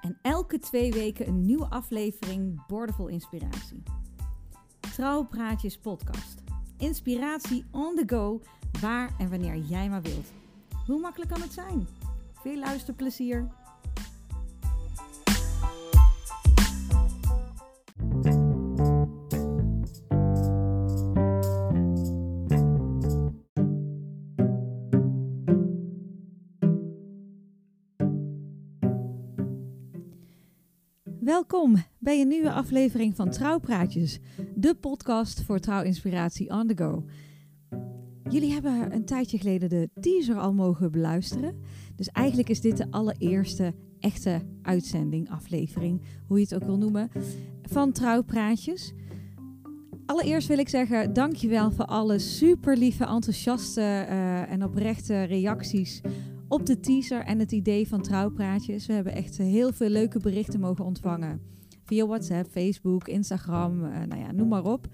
En elke twee weken een nieuwe aflevering Bordevol Inspiratie. Trouwpraatjes podcast. Inspiratie on the go, waar en wanneer jij maar wilt. Hoe makkelijk kan het zijn? Veel luisterplezier! Welkom bij een nieuwe aflevering van Trouwpraatjes, de podcast voor trouwinspiratie on the go. Jullie hebben een tijdje geleden de teaser al mogen beluisteren. Dus eigenlijk is dit de allereerste echte uitzending, aflevering, hoe je het ook wil noemen, van Trouwpraatjes. Allereerst wil ik zeggen, dankjewel voor alle super lieve, enthousiaste uh, en oprechte reacties op de teaser en het idee van trouwpraatjes. We hebben echt heel veel leuke berichten mogen ontvangen. Via WhatsApp, Facebook, Instagram, uh, nou ja, noem maar op.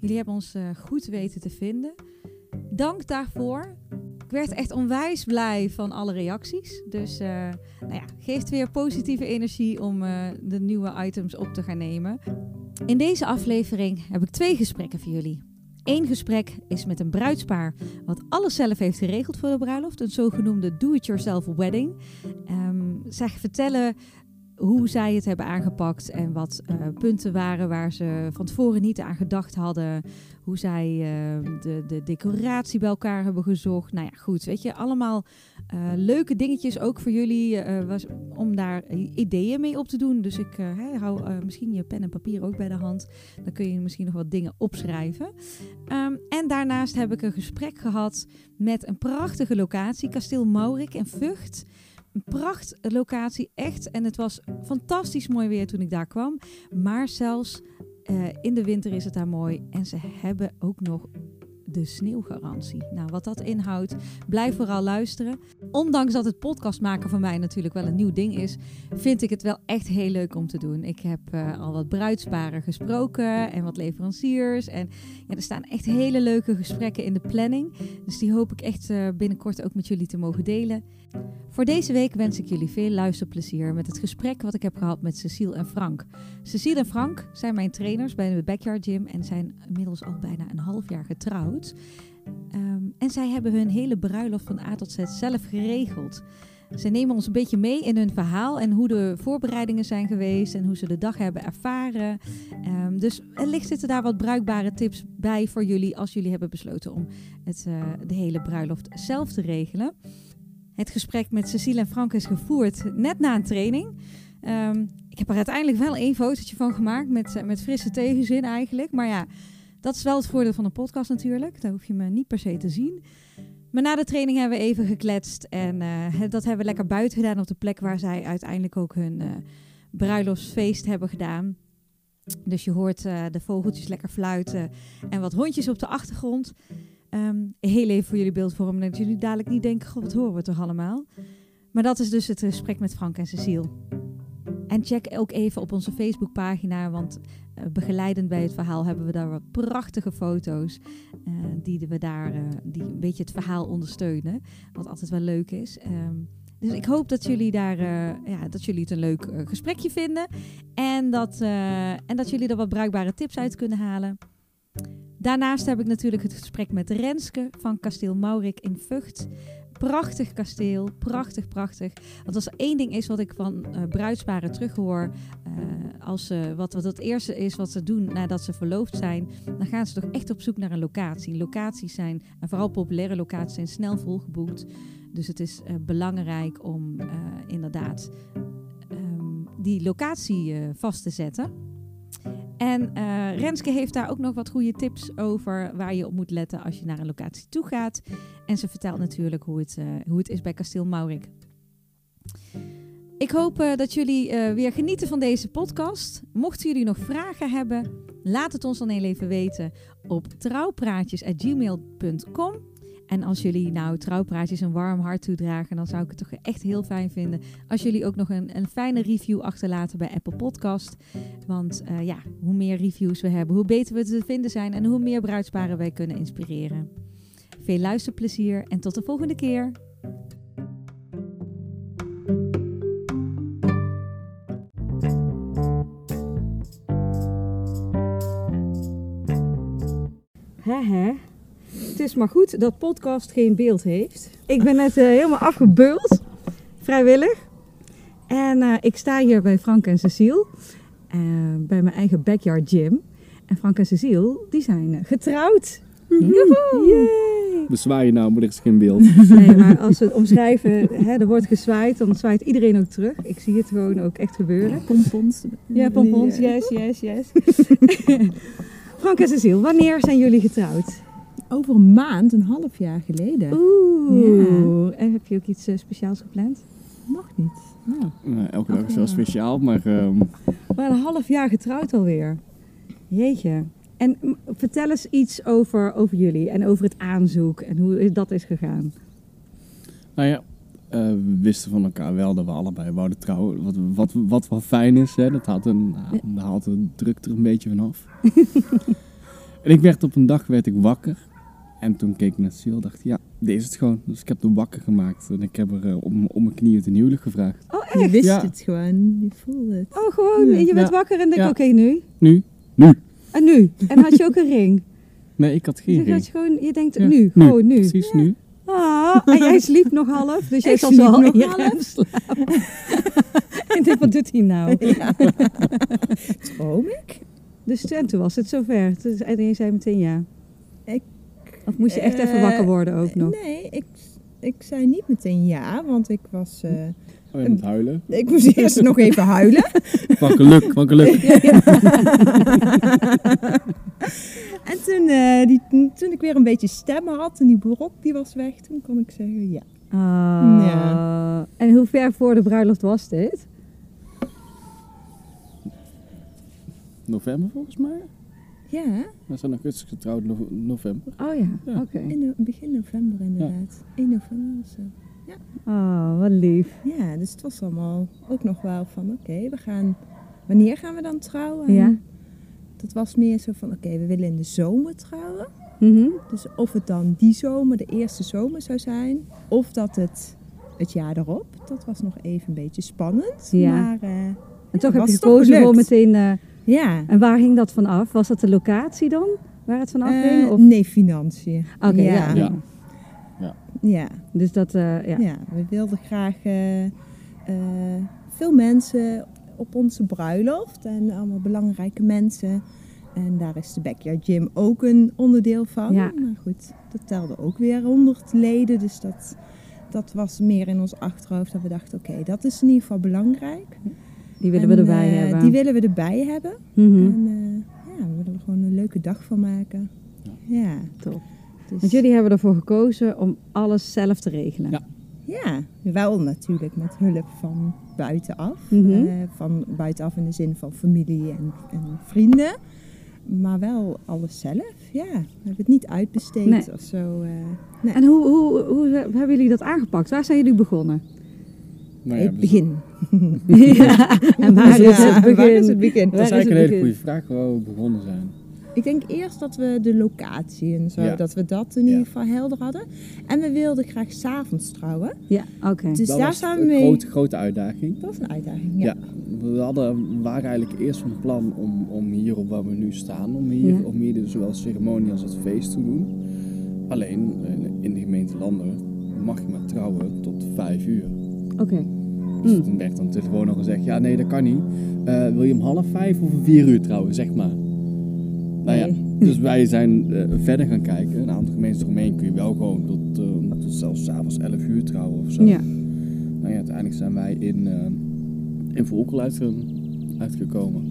Jullie hebben ons uh, goed weten te vinden. Dank daarvoor. Ik werd echt onwijs blij van alle reacties. Dus uh, nou ja, geeft weer positieve energie om de nieuwe items op te gaan nemen. In deze aflevering heb ik twee gesprekken voor jullie. Eén gesprek is met een bruidspaar wat alles zelf heeft geregeld voor de bruiloft. Een zogenoemde do-it-yourself wedding. Um, zij vertellen hoe zij het hebben aangepakt en wat uh, punten waren waar ze van tevoren niet aan gedacht hadden. Hoe zij uh, de, de decoratie bij elkaar hebben gezocht. Nou ja, goed, weet je, allemaal uh, leuke dingetjes ook voor jullie was, om daar ideeën mee op te doen. Dus ik hou misschien je pen en papier ook bij de hand. Dan kun je misschien nog wat dingen opschrijven. Um, en daarnaast heb ik een gesprek gehad met een prachtige locatie, Kasteel Maurik en Vught een prachtlocatie, echt. En het was fantastisch mooi weer toen ik daar kwam. Maar zelfs uh, in de winter is het daar mooi. En ze hebben ook nog de sneeuwgarantie. Nou, wat dat inhoudt, blijf vooral luisteren. Ondanks dat het podcast maken voor mij natuurlijk wel een nieuw ding is, vind ik het wel echt heel leuk om te doen. Ik heb uh, al wat bruidsparen gesproken en wat leveranciers. En ja, er staan echt hele leuke gesprekken in de planning. Dus die hoop ik echt uh, binnenkort ook met jullie te mogen delen. Voor deze week wens ik jullie veel luisterplezier met het gesprek wat ik heb gehad met Cecile en Frank. Cecile en Frank zijn mijn trainers bij de Backyard Gym en zijn inmiddels al bijna een half jaar getrouwd. Um, en zij hebben hun hele bruiloft van A tot Z zelf geregeld. Ze nemen ons een beetje mee in hun verhaal en hoe de voorbereidingen zijn geweest en hoe ze de dag hebben ervaren. Um, dus wellicht zitten daar wat bruikbare tips bij voor jullie als jullie hebben besloten om het, uh, de hele bruiloft zelf te regelen. Het gesprek met Cecile en Frank is gevoerd net na een training. Um, ik heb er uiteindelijk wel één fotootje van gemaakt met, met frisse tegenzin eigenlijk. Maar ja, dat is wel het voordeel van een podcast natuurlijk. Daar hoef je me niet per se te zien. Maar na de training hebben we even gekletst. En uh, dat hebben we lekker buiten gedaan op de plek waar zij uiteindelijk ook hun uh, bruiloftsfeest hebben gedaan. Dus je hoort de vogeltjes lekker fluiten en wat hondjes op de achtergrond. Um, heel even voor jullie beeldvorming, dat jullie dadelijk niet denken, god, wat horen we toch allemaal? Maar dat is dus het gesprek met Frank en Cecile. En check ook even op onze Facebookpagina, want uh, begeleidend bij het verhaal hebben we daar wat prachtige foto's uh, die we daar, uh, die een beetje het verhaal ondersteunen, wat altijd wel leuk is. Um, dus ik hoop dat jullie daar, ja, dat jullie het een leuk gesprekje vinden en dat, en dat jullie er wat bruikbare tips uit kunnen halen. Daarnaast heb ik natuurlijk het gesprek met Renske van Kasteel Maurik in Vught. Prachtig kasteel, prachtig, prachtig. Want als er één ding is wat ik van uh, bruidsparen terughoor, uh, als, wat, wat het eerste is wat ze doen nadat ze verloofd zijn, dan gaan ze toch echt op zoek naar een locatie. Locaties zijn, en vooral populaire locaties, zijn snel volgeboekt. Dus het is belangrijk om inderdaad um, die locatie vast te zetten. En uh, Renske heeft daar ook nog wat goede tips over waar je op moet letten als je naar een locatie toe gaat. En ze vertelt natuurlijk hoe het, uh, hoe het is bij Kasteel Maurik. Ik hoop eh, dat jullie eh, weer genieten van deze podcast. Mochten jullie nog vragen hebben, laat het ons dan even weten op trouwpraatjes.gmail.com. En als jullie nou trouwpraatjes een warm hart toedragen, dan zou ik het toch echt heel fijn vinden als jullie ook nog een, een fijne review achterlaten bij Apple Podcast. Want eh, ja, hoe meer reviews we hebben, hoe beter we te vinden zijn en hoe meer bruidsparen wij kunnen inspireren. Veel luisterplezier en tot de volgende keer. Hè Het is maar goed dat podcast geen beeld heeft. Ik ben net eh, helemaal afgebeuld, vrijwillig. En eh, ik sta hier bij Frank en Cecile, eh, bij mijn eigen backyard gym. En Frank en Cecile, die zijn getrouwd. Joehoe! Yay! Bezwaar je nou, maar er is geen beeld. Nee, maar als we het omschrijven, hè, er wordt gezwaaid, dan zwaait iedereen ook terug. Ik zie het gewoon ook echt gebeuren. Pompons. Ja, pompons, yes, yes, yes. Frank en Cecile, wanneer zijn jullie getrouwd? Over een maand, een half jaar geleden. Oeh. En heb je ook iets eh, speciaals gepland? Mag niet. Nou, Nou, elke dag is wel speciaal, maar ehm, Maar een half jaar getrouwd alweer. Jeetje. En vertel eens iets over, over jullie en over het aanzoek en hoe dat is gegaan. nou ja, eh, we wisten van elkaar wel dat we allebei wouden trouwen. Wat, wat, wat wel fijn is, hè, dat haalt, een, dat haalt de druk er een beetje vanaf. en ik werd op een dag werd ik wakker. En toen keek ik naar Sil dacht ja, deze is het gewoon. Dus ik heb de wakker gemaakt. En ik heb er eh, om, om mijn knieën ten huwelijk gevraagd. Oh, je echt? wist Ja. het gewoon. Je voelde het. Oh, gewoon. Ja. Je bent Ja. wakker en denk Ja. oké, nu. Nu? Nu? En nu. En had je ook een ring? Nee, ik had geen Dus ring. dat je, gewoon, je denkt Ja. nu, gewoon nu. Precies nu. Ah, en jij sliep nog half, dus jij Ik zat sliep al nog je half. en dit, wat doet hij nou? Ja. Droom ik? Dus en toen was het zover. Dus, en je zei meteen ja. Ik- of moest je echt even Eh, wakker worden ook nog? Nee, ik, ik zei niet meteen ja, want ik was... eh, Oh, je moet huilen. ik moest eerst nog even huilen. Van geluk, van geluk. En toen, eh, die, toen ik weer een beetje stemmen had en die brok die was weg, toen kon ik zeggen ja. Ah. Ja. En hoe ver voor de bruiloft was dit? November volgens mij. Ja, We zijn augustus getrouwd, no- november. Oh ja, Ja. oké. in no- begin november inderdaad. 1 november of zo. Oh, wat lief. Ja, dus het was allemaal ook nog wel van oké, we gaan... Wanneer gaan we dan trouwen? Ja. Dat was meer zo van oké, we willen in de zomer trouwen. Mhm. Dus of het dan die zomer, de eerste zomer zou zijn, of dat het het jaar erop. Dat was nog even een beetje spannend. Ja. Maar eh, En toch heb je gekozen voor meteen... eh, ja. en waar hing dat van af? Was dat de locatie dan? Waar het van af Eh, hing? Of... nee, financiën. Oké, ja. ja. Ja. Ja. Dus dat, eh, ja. Ja. we wilden graag eh, eh, veel mensen op onze bruiloft en allemaal belangrijke mensen. En daar is de Backyard Gym ook een onderdeel van. Ja. Maar goed, dat telde ook weer 100 leden. Dus dat, dat was meer in ons achterhoofd dat we dachten, oké, dat is in ieder geval belangrijk. Die willen En, we erbij eh, hebben. Die willen we erbij hebben. Mhm. En eh, ja, we willen er gewoon een leuke dag van maken. Ja. Top. Dus, Want jullie hebben ervoor gekozen om alles zelf te regelen. Ja. Ja, wel natuurlijk met hulp van buitenaf. Mhm. Eh, van buitenaf in de zin van familie en, en vrienden. Maar wel alles zelf, ja. We hebben het niet uitbesteed Nee. of zo. eh, nee. En hoe, hoe, hoe hebben jullie dat aangepakt? Waar zijn jullie begonnen? Nou ja, het we- begin. ja, en waar is Ja, het begin? Waar is het begin? Dat is eigenlijk een hele begin? goede vraag waar we begonnen zijn. Ik denk eerst dat we de locatie en zo, Ja. dat we dat in ieder geval helder hadden. En we wilden graag s'avonds trouwen. Ja, oké. Dus dat daar was zijn we een mee. grote, grote uitdaging. Dat was een uitdaging, ja. Ja. We hadden, waren eigenlijk eerst van plan om, om hier op waar we nu staan, om hier, Ja. om hier dus zowel ceremonie als het feest te doen. Alleen eh, in de gemeente Landen mag je maar trouwen tot vijf uur. Oké. Dus Mm. toen werd dan telefoon al gezegd, ja nee dat kan niet. Eh, wil je om half vijf of om vier uur trouwen, zeg maar. Nou ja, Nee. dus wij zijn eh, verder gaan kijken. Een aantal gemeentes eromheen kun je wel gewoon tot, eh, tot zelfs 's avonds 11 uur trouwen of zo. Ja. Nou ja, uiteindelijk zijn wij in, in Volkel uit, uitgekomen.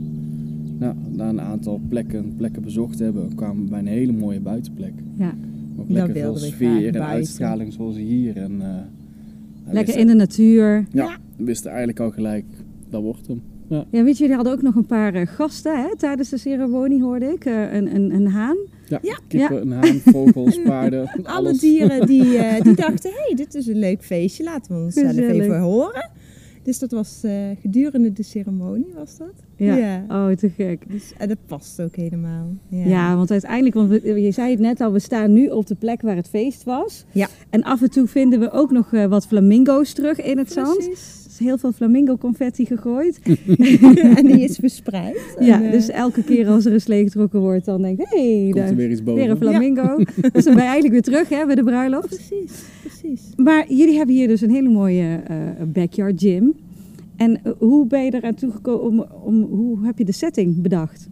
Nou, na een aantal plekken, plekken bezocht hebben, kwamen we bij een hele mooie buitenplek. Ja. Ook lekker veel sfeer en buiten. uitstraling zoals hier. En Lekker wist- in de natuur. Ja, we wisten eigenlijk al gelijk, dat wordt hem. Ja, Ja, weet je, jullie hadden ook nog een paar eh, gasten hè, tijdens de ceremonie, hoorde ik. Eh, een, een, een haan. ja, Ja. kippen, een haan, vogels, paarden, Alle alles. dieren die, eh, die dachten, hé, hey, dit is een leuk feestje, laten we ons zelf even horen. Dus dat was eh, gedurende de ceremonie, was dat? Ja. Oh, te gek. Dus, en dat past ook helemaal. Ja, Ja, want uiteindelijk, want we- je zei het net al, we staan nu op de plek waar het feest was. Ja. En af en toe vinden we ook nog eh, wat flamingo's terug in het zand. Precies. Er is heel veel flamingo confetti gegooid. en die is verspreid. En, ja, eh, dus elke keer als er eens leeggetrokken wordt, dan denk ik, hé, hey, er daar weer iets boven. weer een flamingo. Dus dan ben je eigenlijk weer terug hè, bij de bruiloft. Precies, precies. Maar jullie hebben hier dus een hele mooie eh, backyard gym. En eh, hoe ben je eraan toegekomen, om, om, hoe heb je de setting bedacht?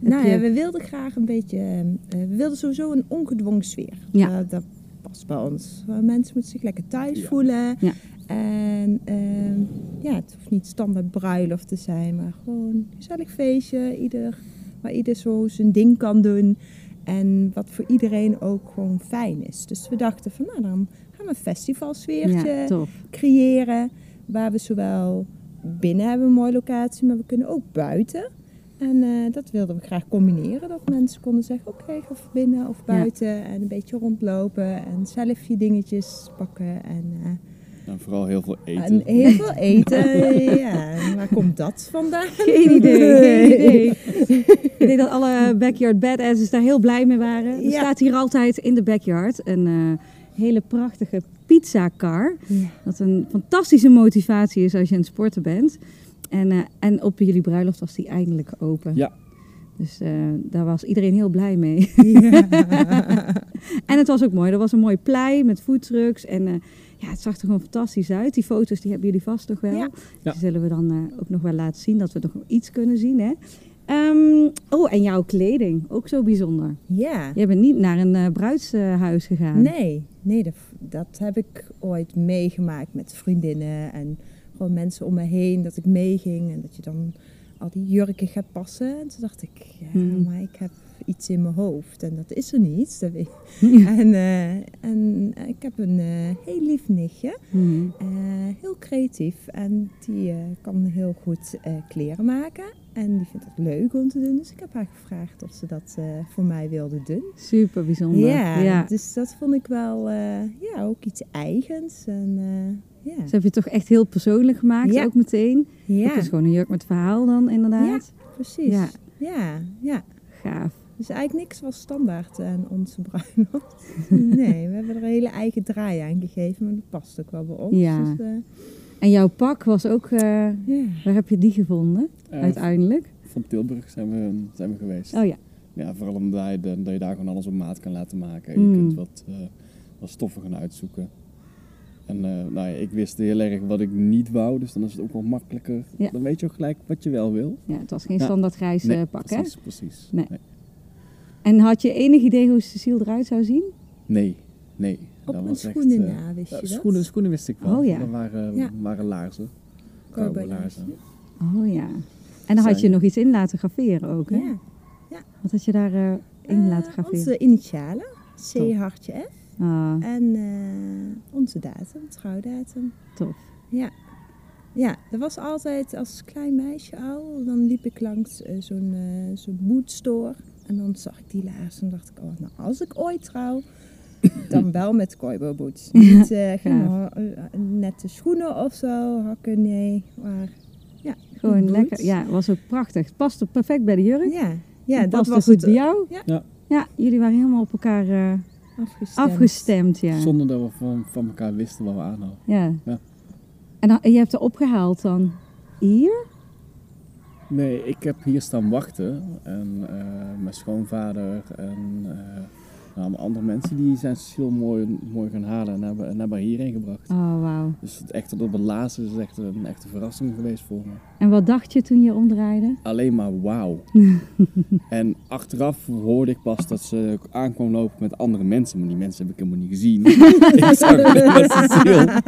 Nou ja, we wilden graag een beetje, eh, we wilden sowieso een ongedwongen sfeer. Ja. Dat past bij ons. Waar mensen moeten zich lekker thuis Ja. voelen. Ja. En ehm, ja, het hoeft niet standaard bruiloft te zijn, maar gewoon een gezellig feestje. Ieder, waar ieder zo zijn ding kan doen. En wat voor iedereen ook gewoon fijn is. Dus we dachten van, nou dan gaan we een festivalsfeertje Ja, creëren. Waar we zowel binnen hebben een mooie locatie, maar we kunnen ook buiten. En eh, dat wilden we graag combineren. Dat mensen konden zeggen, oké, ga of binnen of buiten. En een beetje rondlopen en zelf je dingetjes pakken. En, eh, Nou, vooral heel veel eten. en heel veel eten. ja, waar komt dat vandaan? Geen idee, geen idee. Ik denk dat alle backyard badasses daar heel blij mee waren. Er Ja. staat hier altijd in de backyard een eh, hele prachtige pizza car. Ja. Wat een fantastische motivatie is als je aan het sporten bent. En, eh, en op jullie bruiloft was die eindelijk open. Ja. Dus eh, daar was iedereen heel blij mee. Ja. En het was ook mooi. Er was een mooi plei met foodtrucks. En eh, ja, het zag er gewoon fantastisch uit. Die foto's die hebben jullie vast nog wel. Ja. Ja. Die zullen we dan eh, ook nog wel laten zien. Dat we nog iets kunnen zien. Hè? Ehm, oh, en jouw kleding. Ook zo bijzonder. ja. Je bent niet naar een eh, bruidshuis gegaan. Nee, nee dat, dat heb ik ooit meegemaakt met vriendinnen en gewoon mensen om me heen. Dat ik meeging en dat je dan al die jurken gaat passen. En toen dacht ik, ja, Hmm. maar ik heb iets in mijn hoofd en dat is er niet. Dat weet en, eh, en ik heb een eh, heel lief nichtje, Mhm. eh, heel creatief en die kan heel goed kleren maken. En die vindt het leuk om te doen. Dus ik heb haar gevraagd of ze dat voor mij wilde doen. Super bijzonder. Ja, ja. dus dat vond ik wel ja, ook iets eigens. En, ja. Dus heb je het toch echt heel persoonlijk gemaakt, Ja. ook meteen. ja, Het is gewoon een jurk met verhaal dan inderdaad. precies. Ja. Ja. Ja, ja. Gaaf. Dus eigenlijk niks was standaard aan onze bruiloft. nee, we hebben er een hele eigen draai aan gegeven, maar dat past ook wel bij ons. Ja. Dus, eh, En jouw pak was ook, eh, waar heb je die gevonden Eh, uiteindelijk? van Tilburg zijn we, zijn we geweest. Oh ja. Ja, vooral omdat je, dat je daar gewoon alles op maat kan laten maken. Mm. Je kunt wat, eh, wat stoffen gaan uitzoeken. En eh, nou ja, ik wist heel erg wat ik niet wou, dus dan is het ook wel makkelijker. Ja. Dan weet je ook gelijk wat je wel wil. Ja, het was geen Ja. standaard grijs eh, pak, hè? precies, precies. Nee. En had je enig idee hoe Cecile eruit zou zien? Nee, nee. Op dat mijn was echt, schoenen na, wist je ja, dat? schoenen, schoenen wist ik wel. Oh ja. Dat waren, Ja. waren laarzen. Cowboylaarzen. Oh ja. En dan had je nog iets in laten graveren ook, hè? Ja. Wat had je daar eh, in Eh, laten graveren? onze initialen, C Top. hartje F. Ah, En eh, onze datum, trouwdatum. tof. Ja. Ja, dat was altijd als klein meisje al. Dan liep ik langs zo'n eh zo'n bootstore. En dan zag ik die laars en dacht ik, oh, nou als ik ooit trouw, dan wel met cowboy boots. Niet eh, eh, nette schoenen of zo, hakken, nee. Maar ja, Gewoon boots. lekker. Ja, was ook prachtig. Het paste perfect bij de jurk. Ja, ja Het dat was goed het bij jou. Ja. Ja. Ja, jullie waren helemaal op elkaar eh, afgestemd. afgestemd, ja. Zonder dat we van, van elkaar wisten wat we aan hadden. ja. Ja. En dan, je hebt er opgehaald dan hier? Nee, ik heb hier staan wachten. En eh, mijn schoonvader en eh, mijn andere mensen die zijn Cecile mooi, mooi gaan halen en hebben, en hebben haar hierheen gebracht. Oh, wauw. Dus het echt op het laatste is echt een echte verrassing geweest voor me. En wat dacht je toen je omdraaide? Alleen maar wauw. en achteraf hoorde ik pas dat ze aankwam lopen met andere mensen. Maar die mensen heb ik helemaal niet gezien. ik zag alleen maar Cecile.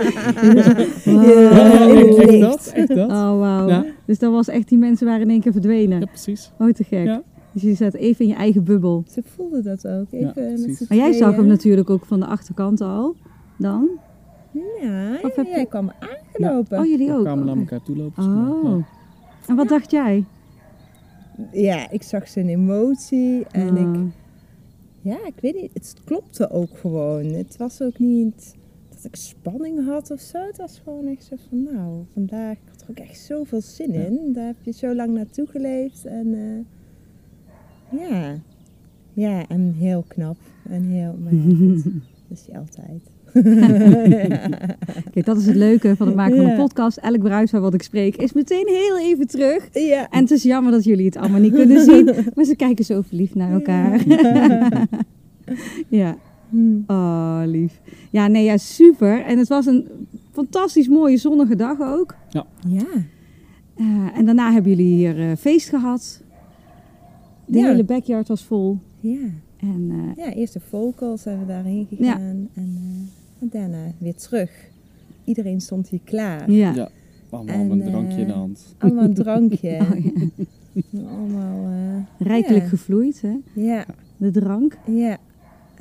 Het echt dat, echt dat. Oh, wauw. Ja. Dus dat was echt, die mensen waren in één keer verdwenen. Ja, precies. Oh, te gek. Ja. Dus je zat even in je eigen bubbel. Ze voelden dat ook. Even Ja, met Maar jij zag hem natuurlijk ook van de achterkant al. Dan? Ja, Of heb jij je- kwam aangelopen. Oh, jullie We ook? kwamen naar elkaar toe lopen. Oh. ja. En wat dacht jij? Ja, ik zag zijn emotie en ik, Oh. ja, ik weet niet, het klopte ook gewoon. Het was ook niet dat ik spanning had of zo. Het was gewoon echt zo van, nou, vandaag ik had er ook echt zoveel zin Ja. in. Daar heb je zo lang naartoe geleefd en eh, ja, ja, en heel knap en heel, maar ja, goed, dat is hij altijd. Kijk, dat is het leuke van het maken van Ja. een podcast. Elk bruisbaar wat ik spreek is meteen heel even terug. ja. En het is jammer dat jullie het allemaal niet kunnen zien. Maar ze kijken zo verliefd naar elkaar. ja. Hm. Oh, lief. Ja, nee, ja, super. En het was een fantastisch mooie zonnige dag ook. Ja, Eh, en daarna hebben jullie hier eh, feest gehad. De Ja. hele backyard was vol. ja. En eh, Ja, eerst de vocals zijn we daarheen gegaan en, eh, en daarna weer terug. Iedereen stond hier klaar. ja. Ja. Allemaal En, een drankje in de eh, hand. Allemaal een drankje. Oh, ja. Allemaal, eh, Rijkelijk Ja. gevloeid, hè? ja, De drank. ja.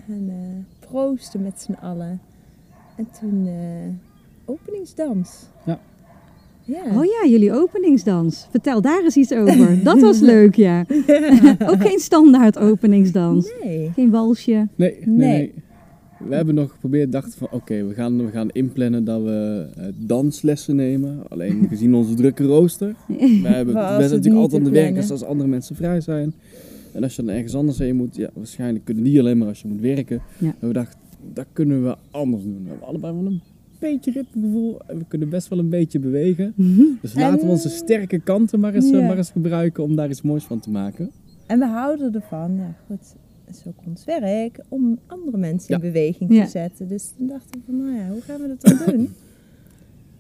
En eh, proosten met z'n allen. En toen eh, openingsdans. Ja. Ja. Oh ja, jullie openingsdans. Vertel daar eens iets over. Dat was leuk, ja. Ook geen standaard openingsdans. Nee. Geen walsje. Nee, nee. We hebben nog geprobeerd, dachten van oké, we, gaan, we gaan inplannen dat we eh, danslessen nemen. Alleen gezien onze drukke rooster. We hebben we zijn natuurlijk altijd aan de werk plannen. als andere mensen vrij zijn. En als je dan ergens anders heen moet, ja, waarschijnlijk kunnen die alleen maar als je moet werken. Ja. En we dachten, dat kunnen we anders doen. We hebben allebei wel een beetje ritmegevoel en we kunnen best wel een beetje bewegen. Dus laten we onze sterke kanten maar eens, eh, Ja. maar eens gebruiken om daar iets moois van te maken. En we houden ervan, ja goed, dat is ook ons werk, om andere mensen in Ja. beweging Ja. te zetten. Dus toen dachten we van, nou ja, hoe gaan we dat dan doen?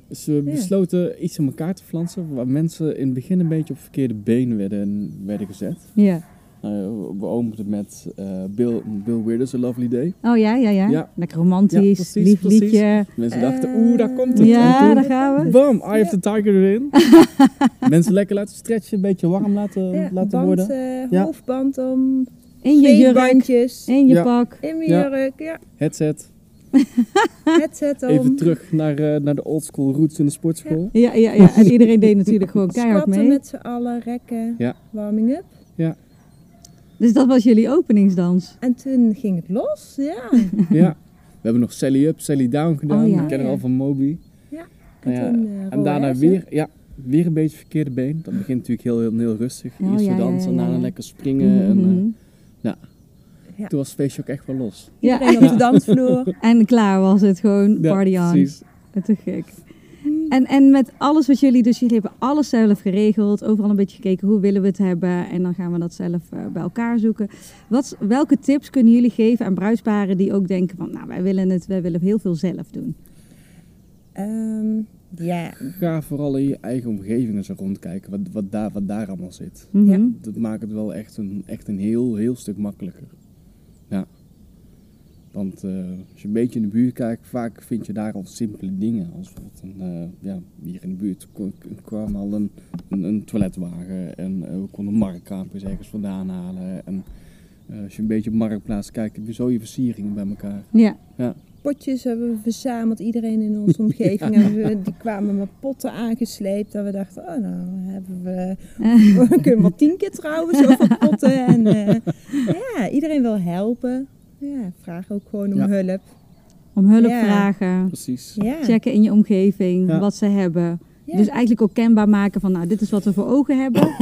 Dus we besloten iets in elkaar te flansen waar mensen in het begin een beetje op verkeerde benen werden, werden gezet. Ja. Nou, we openden met eh, Bill, Bill Withers, A Lovely Day. Oh ja, ja, ja. Ja. Lekker romantisch, Ja, precies, lief precies. liedje. Mensen Eh, dachten, oeh, daar komt het. Ja, en toen, daar gaan we. bam, Eye of the Tiger erin. mensen lekker laten stretchen, een beetje warm laten, Ja, laten band, worden. eh, Ja. hoofdband om, In je jurk, bandjes in je Ja. pak. in mijn Ja. jurk, ja, Headset, even terug naar, eh, naar de oldschool roots in de sportschool. Ja, ja, ja. En iedereen deed natuurlijk gewoon keihard Squatten mee. met z'n allen, rekken, Ja. warming up. Dus dat was jullie openingsdans. En toen ging het los, ja. Ja. We hebben nog Sally Up, Sally Down gedaan. Oh, ja. Die kennen we al van Moby. Ja. Nou ja, toen, eh, En daarna weer, ja, weer een beetje verkeerde been. Dat begint natuurlijk heel, heel, heel rustig. Oh, Eerst ja, dansen, ja, ja, daarna ja. lekker springen. En, eh, Mhm. Ja. toen was het feestje ook echt wel los. Ja. Iedereen op de dansvloer. En klaar was het gewoon Ja, party on. precies. Te gek. En, en met alles wat jullie, dus jullie hebben alles zelf geregeld, overal een beetje gekeken hoe willen we het hebben en dan gaan we dat zelf eh, bij elkaar zoeken. Wat, welke tips kunnen jullie geven aan bruidsparen die ook denken van, nou wij willen het, wij willen heel veel zelf doen? Ehm, ja, Ga vooral in je eigen omgeving eens rondkijken. Wat, wat, daar, wat daar allemaal zit. Mhm. Ja. Dat maakt het wel echt een, echt een heel, heel stuk makkelijker. Ja. Want eh, als je een beetje in de buurt kijkt, vaak vind je daar al simpele dingen. Als bijvoorbeeld een, eh, ja, hier in de buurt kwam, al een, een, een toiletwagen en eh, we konden marktkraampjes ergens vandaan halen. En als je een beetje op marktplaats kijkt, heb je zo je versieringen bij elkaar. Ja, potjes hebben we verzameld, iedereen in onze omgeving. En we, die kwamen met potten aangesleept. Dat we dachten, oh nou hebben we, we kunnen wel tien keer trouwen, zoveel potten. En ja, iedereen wil helpen. Ja, vraag ook gewoon om Ja. hulp. om hulp Ja. vragen, Precies. Ja, checken in je omgeving Ja. wat ze hebben. ja. Dus eigenlijk ook kenbaar maken van, nou dit is wat we voor ogen hebben.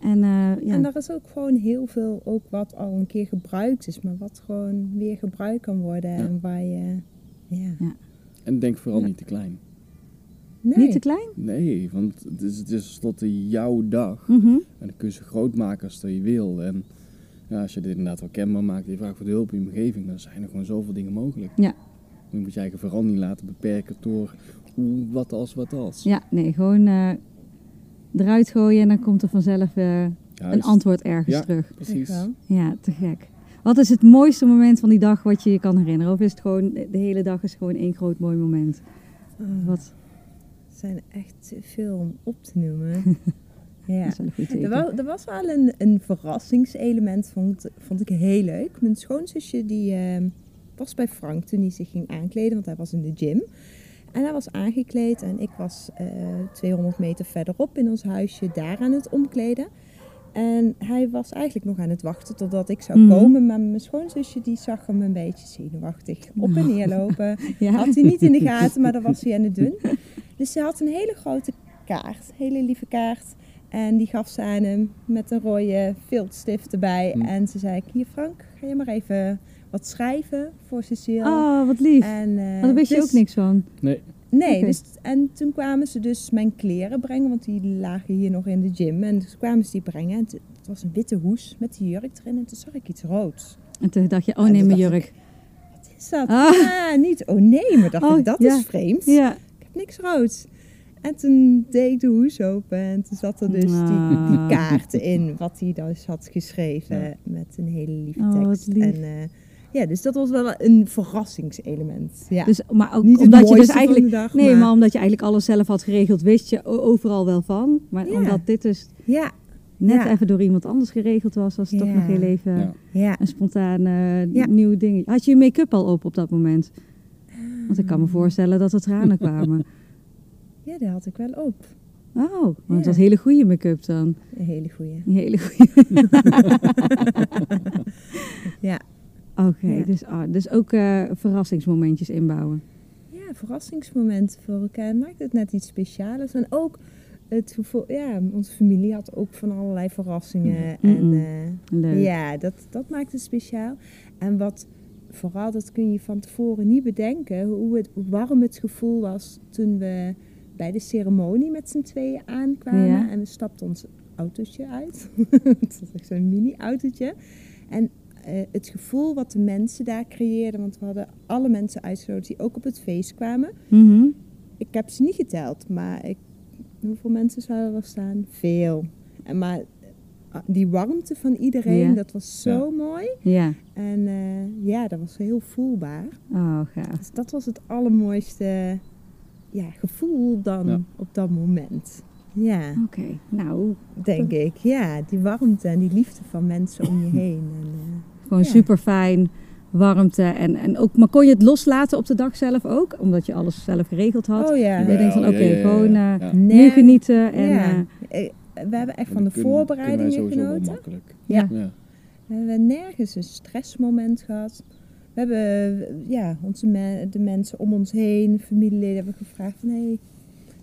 En eh, ja. En er is ook gewoon heel veel ook wat al een keer gebruikt is, maar wat gewoon weer gebruikt kan worden. Ja. En waar je, ja. En denk vooral Ja. niet te klein. Nee. niet te klein? Nee, want het is, het is tenslotte jouw dag. Mhm. En dan kun je ze groot maken als dat je wil. En ja, als je dit inderdaad wel kenbaar maakt en je vraagt voor de hulp in je omgeving, dan zijn er gewoon zoveel dingen mogelijk. Ja. Je moet je eigen vooral niet laten beperken door hoe, wat als, wat als. Ja, nee, gewoon eh, eruit gooien en dan komt er vanzelf eh, een antwoord ergens Ja. terug. Precies. Ja, te gek. Wat is het mooiste moment van die dag wat je je kan herinneren? Of is het gewoon, de hele dag is gewoon één groot mooi moment? Ah, Wat? Het zijn echt veel om op te noemen. ja. Dat is wel een goed Er was, er was wel een, een verrassingselement, vond, vond ik heel leuk. Mijn schoonzusje die, ehm, was bij Frank toen hij zich ging aankleden, want hij was in de gym. En hij was aangekleed en ik was eh 200 meter verderop in ons huisje daar aan het omkleden. En hij was eigenlijk nog aan het wachten totdat ik zou Mhm. komen. Maar mijn schoonzusje die zag hem een beetje zenuwachtig op en neer lopen. Ja. Had hij niet in de gaten, maar dan was hij aan het doen. Dus ze had een hele grote kaart, hele lieve kaart. En die gaf ze aan hem met een rode viltstift erbij. Hm. En ze zei, hier Frank, ga je maar even wat schrijven voor Cecile. Oh, wat lief. En, eh, Want daar wist je dus- ook niks van. Nee. Nee, dus, en toen kwamen ze dus mijn kleren brengen, want die lagen hier nog in de gym. En dus kwamen ze die brengen. En het het was een witte hoes met die jurk erin. En toen zag ik iets roods. En toen dacht je, oh nee, toen mijn jurk. Wat is dat? Ah. Ah, niet, oh nee, maar dacht Oh, ik, dat ja. is vreemd. Ja. Ik heb niks roods. En toen deed ik de hoes open en toen zat er dus die, Ah. die kaart in, wat hij dus had geschreven Ja. met een hele lieve Oh, wat tekst. lief. En eh, ja, dus dat was wel een verrassingselement. Ja. Dus, maar ook Niet het omdat je dus eigenlijk... dag, Nee, maar omdat je eigenlijk alles zelf had geregeld, wist je overal wel van. Maar Ja. omdat dit dus Ja, net Ja. even door iemand anders geregeld was, was het toch nog heel even een spontaan eh, Ja. nieuw ding. Had je je make-up al op op dat moment? Want ik kan me voorstellen dat er tranen kwamen. Ja, die had ik wel op. Oh, want Ja. het was hele goede make-up dan. Een hele goeie. Een hele goede. Ja. Oké, Ja. dus, ah, dus ook eh, verrassingsmomentjes inbouwen. Ja, verrassingsmomenten voor elkaar maakt het net iets speciaals. En ook het gevoel, ja, onze familie had ook van allerlei verrassingen. Mhm. En eh, Leuk. ja, dat, dat maakt het speciaal. En wat vooral, dat kun je van tevoren niet bedenken, hoe, het, hoe warm het gevoel was toen we bij de ceremonie met z'n tweeën aankwamen. Ja. En we stapten ons autootje uit. het was echt zo'n mini-autootje. En eh, het gevoel wat de mensen daar creëerden, want we hadden alle mensen uitgesloten die ook op het feest kwamen. Mhm. Ik heb ze niet geteld, maar ik, hoeveel mensen zouden er staan? Veel. En maar ah, die warmte van iedereen, Ja. dat was zo mooi. Ja. En eh, ja, dat was heel voelbaar. Oh, gaaf. Dus dat was het allermooiste ja, gevoel dan Ja. op dat moment. Ja, Oké, nou, denk ik. Ja, die warmte en die liefde van mensen om je heen. En, eh, gewoon Ja. super fijn. Warmte en, en ook, maar kon je het loslaten op de dag zelf ook? Omdat je alles zelf geregeld had? oh ja. je denkt van, oké, gewoon eh, Ja. nu genieten. En, ja. eh, We hebben echt van de kunnen- voorbereidingen genoten. Ja. We hebben nergens een stressmoment gehad. We hebben ja, onze me- de mensen om ons heen, familieleden, hebben gevraagd van hé,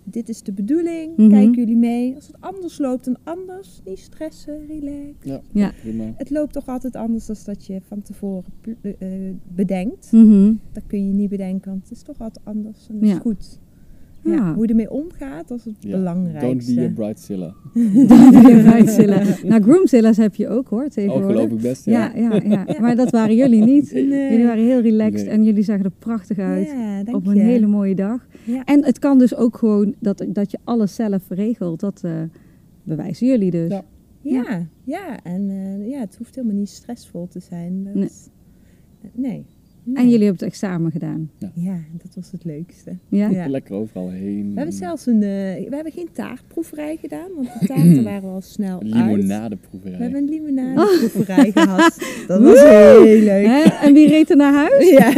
dit is de bedoeling, Mhm. kijken jullie mee. Als het anders loopt dan anders, niet stressen, relax. Ja. Ja. Prima. Het loopt toch altijd anders dan dat je van tevoren eh, bedenkt. mhm. Dat kun je niet bedenken, want het is toch altijd anders en dat Ja. is goed. Ja, Ja. Hoe je ermee omgaat, dat is het Ja. Don't belangrijkste. be a bridezilla. Bridezilla. nou, groomzilla's heb je ook hoor, Oh, tegenwoordig. geloof ik best. ja, ja, ja, Maar dat waren jullie niet. Nee. Jullie waren heel relaxed Nee. en jullie zagen er prachtig uit. Op een je. hele mooie dag. Ja. En het kan dus ook gewoon dat, dat je alles zelf regelt. Dat eh, bewijzen jullie dus. Ja. Ja, ja. En eh, ja, het hoeft helemaal niet stressvol te zijn. Dat, Nee. nee. Nee. En jullie hebben het examen gedaan. Ja, dat was het leukste. Ja? Ja. Lekker overal heen. We hebben zelfs een, eh, we hebben geen taartproeverij gedaan, want de taarten waren al snel uit. Limonadeproeverij. We hebben een limonadeproeverij gehad. Dat was heel leuk. Hè? En wie reed er naar huis? Ja.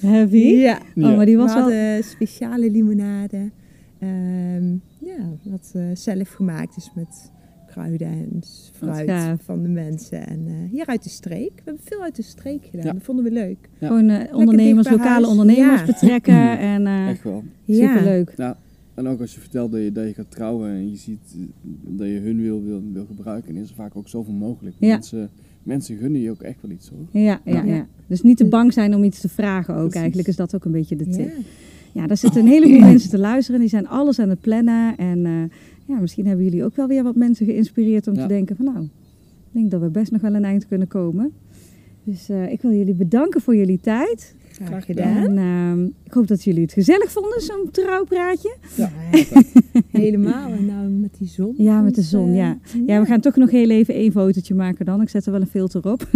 Heavy. ja. Oh, maar die was we wel... speciale limonade. Ehm, ja, wat eh, zelf gemaakt is met kruiden en fruit van de mensen. En eh, hier uit de streek. We hebben veel uit de streek gedaan. Ja. Dat vonden we leuk. Ja. Gewoon eh, ondernemers, lokale huis. ondernemers Ja. betrekken. En eh Echt wel. superleuk. Ja, en ook als je vertelt dat je, dat je gaat trouwen en je ziet dat je hun wil, wil, wil gebruiken, dan is er vaak ook zoveel mogelijk. Ja. Mensen, mensen gunnen je ook echt wel iets hoor. Ja, ja, Ja. Dus niet te bang zijn om iets te vragen ook. Precies. Eigenlijk is dat ook een beetje de tip. Ja, daar zitten een heleboel mensen te luisteren. Die zijn alles aan het plannen. En eh, ja, misschien hebben jullie ook wel weer wat mensen geïnspireerd om Ja. te denken van nou, ik denk dat we best nog wel een eind kunnen komen. Dus eh, ik wil jullie bedanken voor jullie tijd. Graag gedaan. En ehm, ik hoop dat jullie het gezellig vonden, zo'n trouwpraatje. Ja, helemaal. En nou met die zon. Ja, met de Dus, zon, eh, ja. Ja, we gaan toch nog heel even één fotootje maken dan. Ik zet er wel een filter op.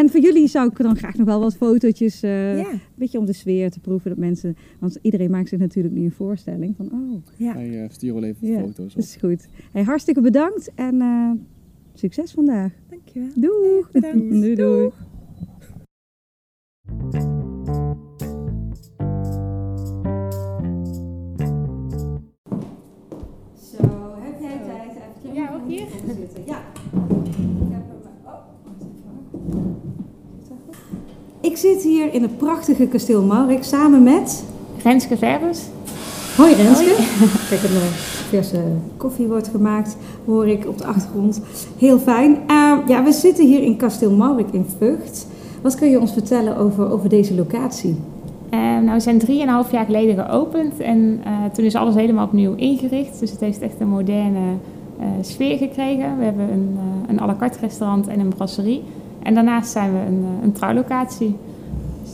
en voor jullie zou ik dan graag nog wel wat fotootjes, eh, ja. een beetje om de sfeer te proeven. Dat mensen, want iedereen maakt zich natuurlijk nu een voorstelling van, oh, Ja. Hij uh, stuur wel even Ja, foto's dat is goed. Hey, hartstikke bedankt en eh, succes vandaag. Dank Dankjewel. Doeg! Bedankt. Doei, doei. Zo, heb jij tijd? Even Ja, ook hier? zitten. Ja. Ik heb hem- oh, wacht even. Ik zit hier in het prachtige kasteel Maurik samen met... Renske Verbers. Hoi Renske. Kijk, een eh, verse koffie wordt gemaakt, hoor ik op de achtergrond. Heel fijn. Eh, ja, we zitten hier in kasteel Maurik in Vught. Wat kun je ons vertellen over, over deze locatie? Eh, nou, we zijn drieënhalf jaar geleden geopend en eh, toen is alles helemaal opnieuw ingericht. Dus het heeft echt een moderne eh, sfeer gekregen. We hebben een, eh, een à la carte restaurant en een brasserie. En daarnaast zijn we een, een trouwlocatie. Dus,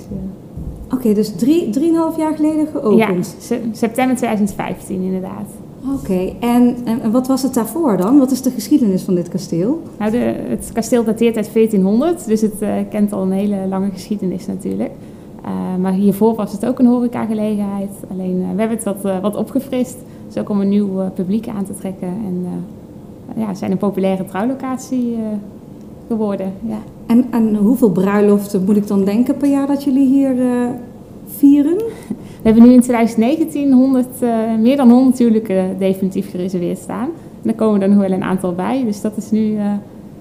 Oké, dus drie, drieënhalf jaar geleden ja, geopend. se- september 2015 inderdaad. Oké, en, en, en wat was het daarvoor dan? Wat is de geschiedenis van dit kasteel? Nou, de, het kasteel dateert uit 1400, dus het eh, kent al een hele lange geschiedenis natuurlijk. Eh, maar hiervoor was het ook een horecagelegenheid. Alleen eh, we hebben het wat, wat opgefrist. Dus ook om een nieuw publiek aan te trekken. En ja, zijn een populaire trouwlocatie geworden. Ja. En, en hoeveel bruiloften moet ik dan denken per jaar dat jullie hier vieren? We hebben nu in 2019 100, eh, meer dan 100 huwelijken definitief gereserveerd staan. En er komen er nog wel een aantal bij. Dus dat is nu eh,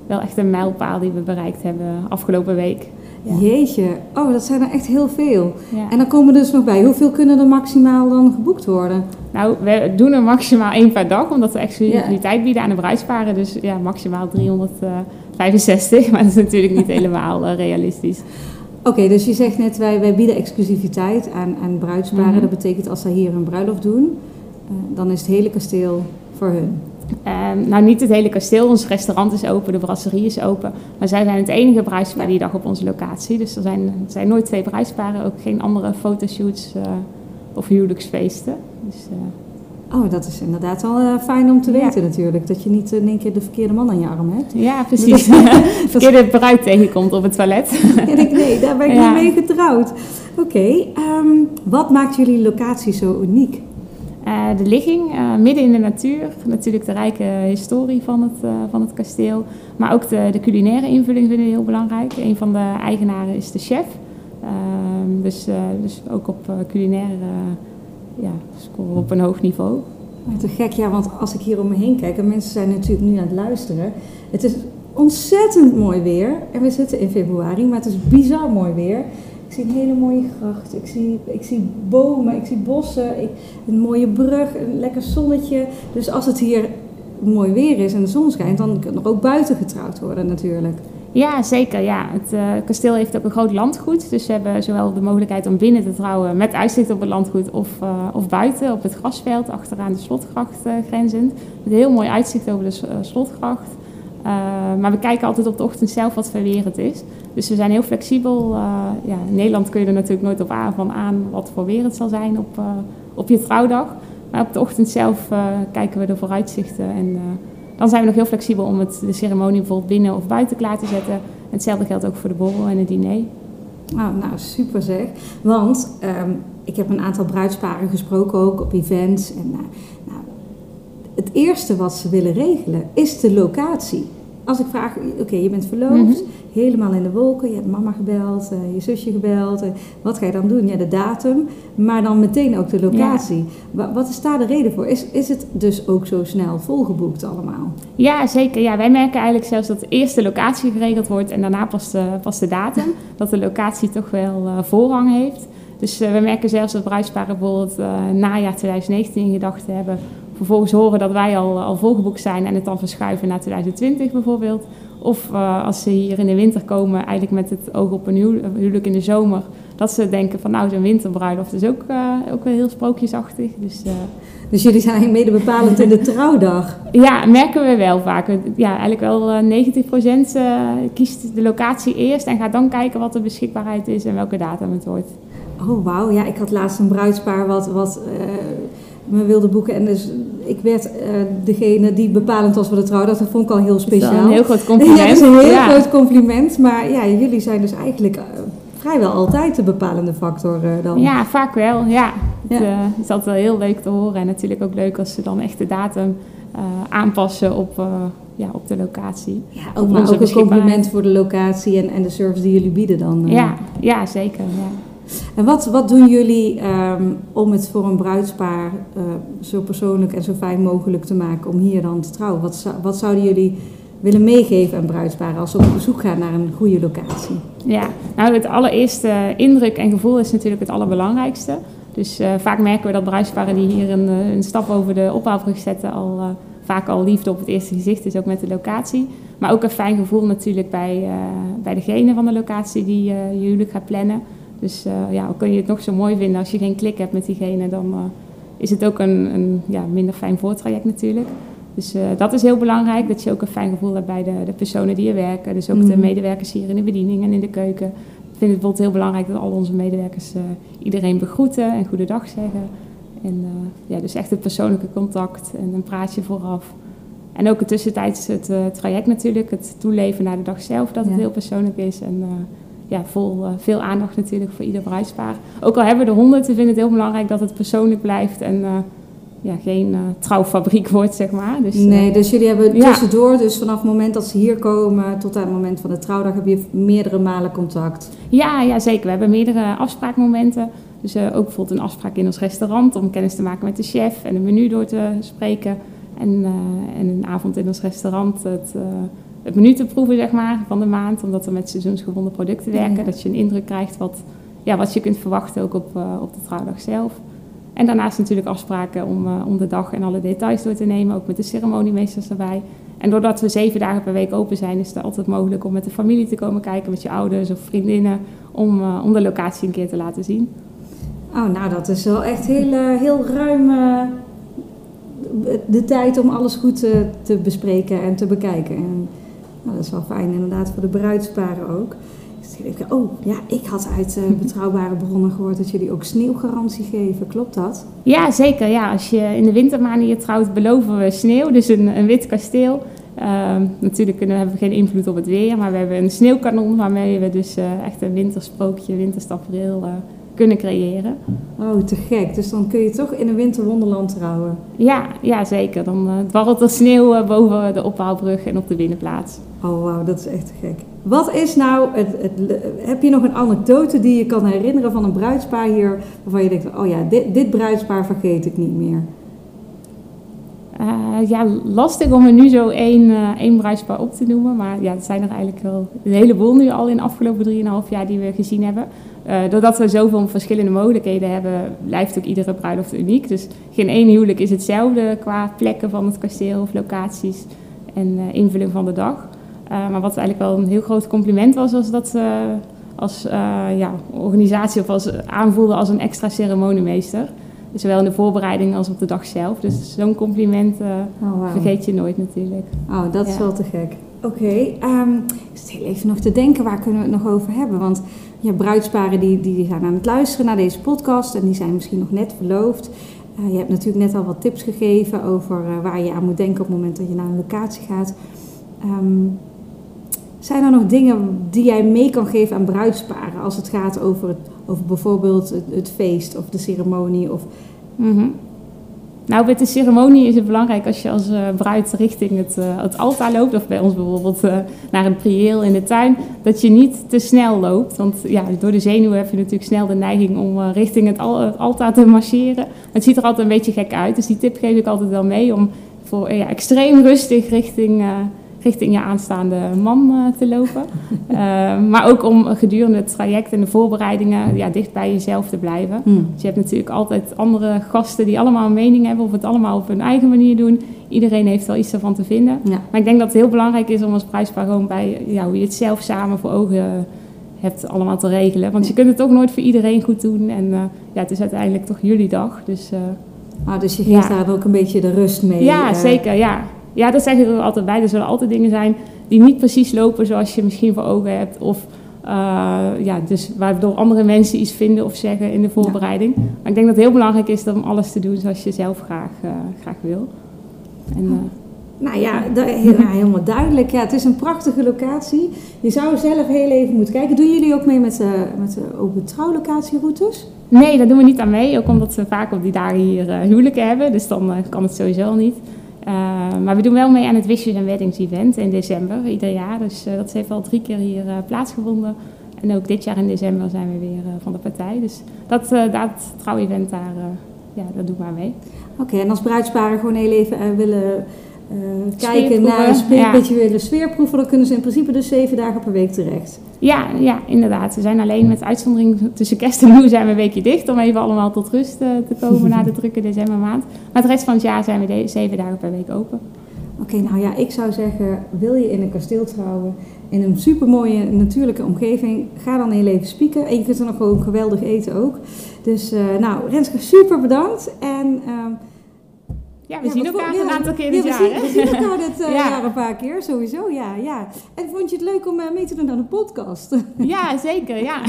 wel echt een mijlpaal die we bereikt hebben afgelopen week. Ja. Jeetje, oh, dat zijn er echt heel veel. Ja. En dan komen er dus nog bij. Hoeveel kunnen er maximaal dan geboekt worden? Nou, we doen er maximaal één per dag, omdat we exclusiviteit bieden aan de bruidsparen. Dus ja, maximaal 365, maar dat is natuurlijk niet helemaal eh, realistisch. Oké, dus je zegt net, wij, wij bieden exclusiviteit aan, aan bruidsparen. Mhm. Dat betekent als zij hier een bruiloft doen, eh, dan is het hele kasteel voor hun. Ehm, nou, niet het hele kasteel, ons restaurant is open, de brasserie is open. Maar zij zijn het enige bruidspaar die dag op onze locatie. Dus er zijn, er zijn nooit twee bruidsparen, ook geen andere fotoshoots eh, of huwelijksfeesten. Dus, eh, Oh, dat is inderdaad wel eh, fijn om te Ja. weten natuurlijk. Dat je niet in één keer de verkeerde man aan je arm hebt. ja, precies. Verkeerde bruid tegenkomt op het toilet. En ik, nee, daar ben ik Ja. niet mee getrouwd. Oké, ehm, wat maakt jullie locatie zo uniek? Eh, de ligging, eh, midden in de natuur. Natuurlijk de rijke historie van het, eh, van het kasteel. Maar ook de, de culinaire invulling vinden we heel belangrijk. Een van de eigenaren is de chef. Ehm, dus, eh, dus ook op eh, culinair eh, ja, scoren op een hoog niveau. Maar te gek, ja, want als ik hier om me heen kijk, en mensen zijn natuurlijk nu aan het luisteren. Het is ontzettend mooi weer. En we zitten in februari, maar het is bizar mooi weer. Ik zie een hele mooie gracht, ik zie, ik zie bomen, ik zie bossen, ik, een mooie brug, een lekker zonnetje. Dus als het hier mooi weer is en de zon schijnt, dan kan er ook buiten getrouwd worden natuurlijk. Ja, zeker. Ja. Het eh, kasteel heeft ook een groot landgoed. Dus we hebben zowel de mogelijkheid om binnen te trouwen met uitzicht op het landgoed of, eh, of buiten op het grasveld achteraan de slotgracht eh, grenzend. Met een heel mooi uitzicht over de slotgracht. Maar we kijken altijd op de ochtend zelf wat het is. Dus we zijn heel flexibel. Ja, in Nederland kun je er natuurlijk nooit op aan, van aan wat voor weer het zal zijn op, op je trouwdag. Maar op de ochtend zelf kijken we de vooruitzichten. En dan zijn we nog heel flexibel om het, de ceremonie bijvoorbeeld binnen of buiten klaar te zetten. En hetzelfde geldt ook voor de borrel en het diner. Nou, nou super zeg. Want ehm, ik heb een aantal bruidsparen gesproken ook op events. En, eh, nou, het eerste wat ze willen regelen is de locatie. Als ik vraag, oké, je bent verloofd, Mhm. helemaal in de wolken, je hebt mama gebeld, eh, je zusje gebeld. eh, wat ga je dan doen? Ja, de datum, maar dan meteen ook de locatie. Wa- Wat is daar de reden voor? Is, is het dus ook zo snel volgeboekt allemaal? Ja, zeker. Ja, wij merken eigenlijk zelfs dat eerst de locatie geregeld wordt en daarna pas de, pas de datum. Dat de locatie toch wel eh, voorrang heeft. Dus we merken zelfs dat bruidsparen bijvoorbeeld najaar 2019 in gedachten hebben. Vervolgens horen dat wij al, al volgeboekt zijn en het dan verschuiven naar 2020 bijvoorbeeld. Of eh, als ze hier in de winter komen, eigenlijk met het oog op een huw- huwelijk in de zomer. Dat ze denken van nou, zo'n winterbruiloft is ook, eh, ook wel heel sprookjesachtig. Dus eh, Dus jullie zijn eigenlijk mede bepalend in de trouwdag. ja, merken we wel vaak. Ja, eigenlijk wel eh, 90% eh, kiest de locatie eerst en gaat dan kijken wat de beschikbaarheid is en welke datum het wordt. Oh, wauw. Ja, ik had laatst een bruidspaar wat, wat me wilde boeken. En dus ik werd eh, degene die bepalend was voor de trouwdag. Dat vond ik al heel Dat is speciaal. een heel groot compliment. Ja, dat is een heel Ja. groot compliment. Maar ja, jullie zijn dus eigenlijk eh, vrijwel altijd de bepalende factor eh, dan. Ja, vaak wel. Ja. Het Ja. is altijd wel heel leuk te horen en natuurlijk ook leuk als ze dan echt de datum aanpassen op, ja, op de locatie. Ja, ook, maar ook een compliment voor de locatie en, en de service die jullie bieden dan. Ja, ja, zeker. Ja. En wat, wat doen jullie ehm, om het voor een bruidspaar eh, zo persoonlijk en zo fijn mogelijk te maken om hier dan te trouwen? Wat, wat zouden jullie willen meegeven aan bruidsparen als ze op bezoek gaan naar een goede locatie? Ja, nou het allereerste indruk en gevoel is natuurlijk het allerbelangrijkste. Dus eh, vaak merken we dat bruidsparen die hier een, eh, een stap over de ophaalbrug zetten al vaak al liefde op het eerste gezicht is, ook met de locatie. Maar ook een fijn gevoel natuurlijk bij, bij degene van de locatie die eh, je huwelijk gaat plannen. Dus eh, ja, al kun je het nog zo mooi vinden als je geen klik hebt met diegene, dan eh, is het ook een, een ja, minder fijn voortraject natuurlijk. Dus eh, dat is heel belangrijk, dat je ook een fijn gevoel hebt bij de, de personen die er werken. Dus ook de Mhm. medewerkers hier in de bediening en in de keuken. Ik vind het bijvoorbeeld heel belangrijk dat al onze medewerkers iedereen begroeten en goedendag zeggen. En ja, dus echt het persoonlijke contact en een praatje vooraf. En ook het tussentijds het traject natuurlijk, het toeleven naar de dag zelf, dat het heel persoonlijk is. En ja, vol, eh, veel aandacht natuurlijk voor ieder bruidspaar. Ook al hebben we de honderd, we vinden het heel belangrijk dat het persoonlijk blijft en eh, ja, geen eh, trouwfabriek wordt, zeg maar. Dus, Nee, dus jullie hebben ja. tussendoor, dus vanaf het moment dat ze hier komen tot aan het moment van de trouwdag, heb je meerdere malen contact. Ja, ja, zeker. We hebben meerdere afspraakmomenten. Dus ook bijvoorbeeld een afspraak in ons restaurant om kennis te maken met de chef en een menu door te spreken. En, en een avond in ons restaurant het, het menu te proeven zeg maar, van de maand. Omdat we met seizoensgebonden producten werken. Ja. Dat je een indruk krijgt wat, ja, wat je kunt verwachten ook op, eh, op de trouwdag zelf. En daarnaast natuurlijk afspraken om, eh, om de dag en alle details door te nemen. Ook met de ceremoniemeesters erbij. En doordat we zeven dagen per week open zijn, is het altijd mogelijk om met de familie te komen kijken, met je ouders of vriendinnen, om, eh, om de locatie een keer te laten zien. Oh, nou dat is wel echt heel, heel ruim de tijd om alles goed te bespreken en te bekijken. En, nou, dat is wel fijn inderdaad voor de bruidsparen ook. Ik even- Oh, ja, ik had uit eh, betrouwbare bronnen gehoord dat jullie ook sneeuwgarantie geven. Klopt dat? Ja, zeker. Ja, als je in de wintermaanden hier trouwt, beloven we sneeuw, dus een, een wit kasteel. Ehm, natuurlijk kunnen, hebben we geen invloed op het weer, maar we hebben een sneeuwkanon waarmee we dus eh, echt een wintersprookje, winterstafereel eh, kunnen creëren. Oh, te gek. Dus dan kun je toch in een winterwonderland trouwen. Ja, ja zeker. Dan eh dwarrelt er sneeuw eh, boven de ophaalbrug en op de binnenplaats. Oh, wauw, dat is echt te gek. Wat is nou, het, het, heb je nog een anekdote die je kan herinneren van een bruidspaar hier, waarvan je denkt, oh ja, dit, dit bruidspaar vergeet ik niet meer? Eh, ja, lastig om er nu zo één, één bruidspaar op te noemen. Maar ja, er zijn er eigenlijk wel een heleboel nu al in de afgelopen 3,5 jaar die we gezien hebben. Eh, doordat we zoveel verschillende mogelijkheden hebben, blijft ook iedere bruiloft uniek. Dus geen één huwelijk is hetzelfde qua plekken van het kasteel of locaties en eh, invulling van de dag. Eh, maar wat eigenlijk wel een heel groot compliment was, was dat ze als ja, organisatie of als aanvoelden als een extra ceremoniemeester. Dus zowel in de voorbereiding als op de dag zelf. Dus zo'n compliment Oh, vergeet je nooit natuurlijk. Oh, dat is wel te gek. Oké, ehm, ik zit heel even nog te denken, waar kunnen we het nog over hebben? Want ja, bruidsparen die, die zijn aan het luisteren naar deze podcast en die zijn misschien nog net verloofd. Eh, je hebt natuurlijk net al wat tips gegeven over eh, waar je aan moet denken op het moment dat je naar een locatie gaat. Ehm, zijn er nog dingen die jij mee kan geven aan bruidsparen als het gaat over, het, over bijvoorbeeld het, feest of de ceremonie? Of, Mhm. Nou, met de ceremonie is het belangrijk als je als eh, bruid richting het, eh, het altaar loopt, of bij ons bijvoorbeeld eh, naar een prieel in de tuin, dat je niet te snel loopt. Want ja, door de zenuwen heb je natuurlijk snel de neiging om richting het, al- altaar te marcheren. Het ziet er altijd een beetje gek uit, dus die tip geef ik altijd wel mee om voor ja, extreem rustig richting, richting je aanstaande man eh, te lopen. Eh, maar ook om gedurende het traject en de voorbereidingen ja, dicht bij jezelf te blijven. Hmm. Dus je hebt natuurlijk altijd andere gasten die allemaal een mening hebben of het allemaal op hun eigen manier doen. Iedereen heeft wel iets ervan te vinden. Ja. Maar ik denk dat het heel belangrijk is om als gewoon bij ja, hoe je het zelf samen voor ogen hebt allemaal te regelen. Want je kunt het ook nooit voor iedereen goed doen. En eh, ja, het is uiteindelijk toch jullie dag. Dus Ah, dus je geeft Ja. daar ook een beetje de rust mee. ja, zeker. Ja. Ja, dat zeg ik er altijd bij. Er zullen altijd dingen zijn die niet precies lopen zoals je misschien voor ogen hebt. Of eh, ja, dus waardoor andere mensen iets vinden of zeggen in de voorbereiding. Maar ik denk dat het heel belangrijk is om alles te doen zoals je zelf graag, eh, graag wil. En, eh, Nou ja, ja, helemaal duidelijk. Ja, het is een prachtige locatie. Je zou zelf heel even moeten kijken. Doen jullie ook mee met de, met de open trouwlocatieroutes? Nee, daar doen we niet aan mee. Ook omdat we vaak op die dagen hier huwelijken hebben. Dus dan kan het sowieso niet. Eh, maar we doen wel mee aan het Wishes en Weddings event in december, ieder jaar. Dus uh, dat heeft al drie keer hier uh, plaatsgevonden. En ook dit jaar in december zijn we weer van de partij. Dus dat, dat trouwevent daar, ja, dat doe ik maar mee. Oké, en als bruidsparen gewoon heel even willen kijken naar een ja. de sfeerproeven, dan kunnen ze in principe dus zeven dagen per week terecht. Ja, ja, inderdaad. We zijn alleen met uitzondering tussen kerst en nieuw zijn we een weekje dicht om even allemaal tot rust te komen na de drukke decembermaand. Maar de rest van het jaar zijn we zeven dagen per week open. Oké, nou ja, ik zou zeggen, wil je in een kasteel trouwen, in een supermooie natuurlijke omgeving, ga dan heel even spieken. En je kunt er nog gewoon geweldig eten ook. Dus uh, nou, Renske, super bedankt. En... Uh, ja, we zien elkaar een aantal keer dit jaar. Zien, we zien elkaar dit uh, jaar een paar keer, sowieso. Ja, ja. En vond je het leuk om uh, mee te doen aan de podcast? Ja, zeker. Ja.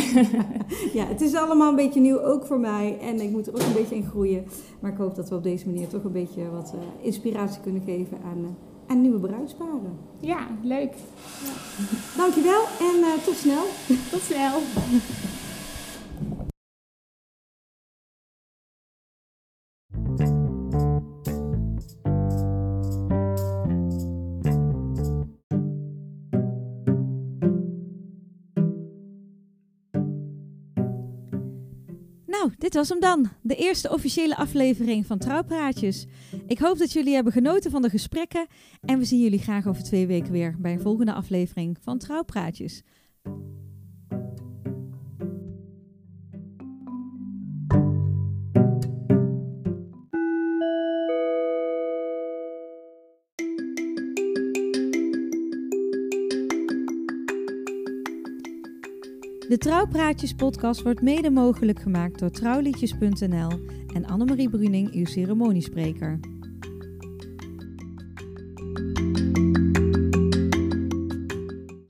ja, het is allemaal een beetje nieuw, ook voor mij. En ik moet er ook een beetje in groeien. Maar ik hoop dat we op deze manier toch een beetje wat uh, inspiratie kunnen geven aan, aan nieuwe bruidsparen. Ja, leuk. Ja. Dankjewel en tot snel. Tot snel. Dit was hem dan. De eerste officiële aflevering van Trouwpraatjes. Ik hoop dat jullie hebben genoten van de gesprekken. En we zien jullie graag over twee weken weer bij een volgende aflevering van Trouwpraatjes. De Trouwpraatjes podcast wordt mede mogelijk gemaakt door trouwliedjes.nl en Annemarie Bruning, uw ceremoniespreker.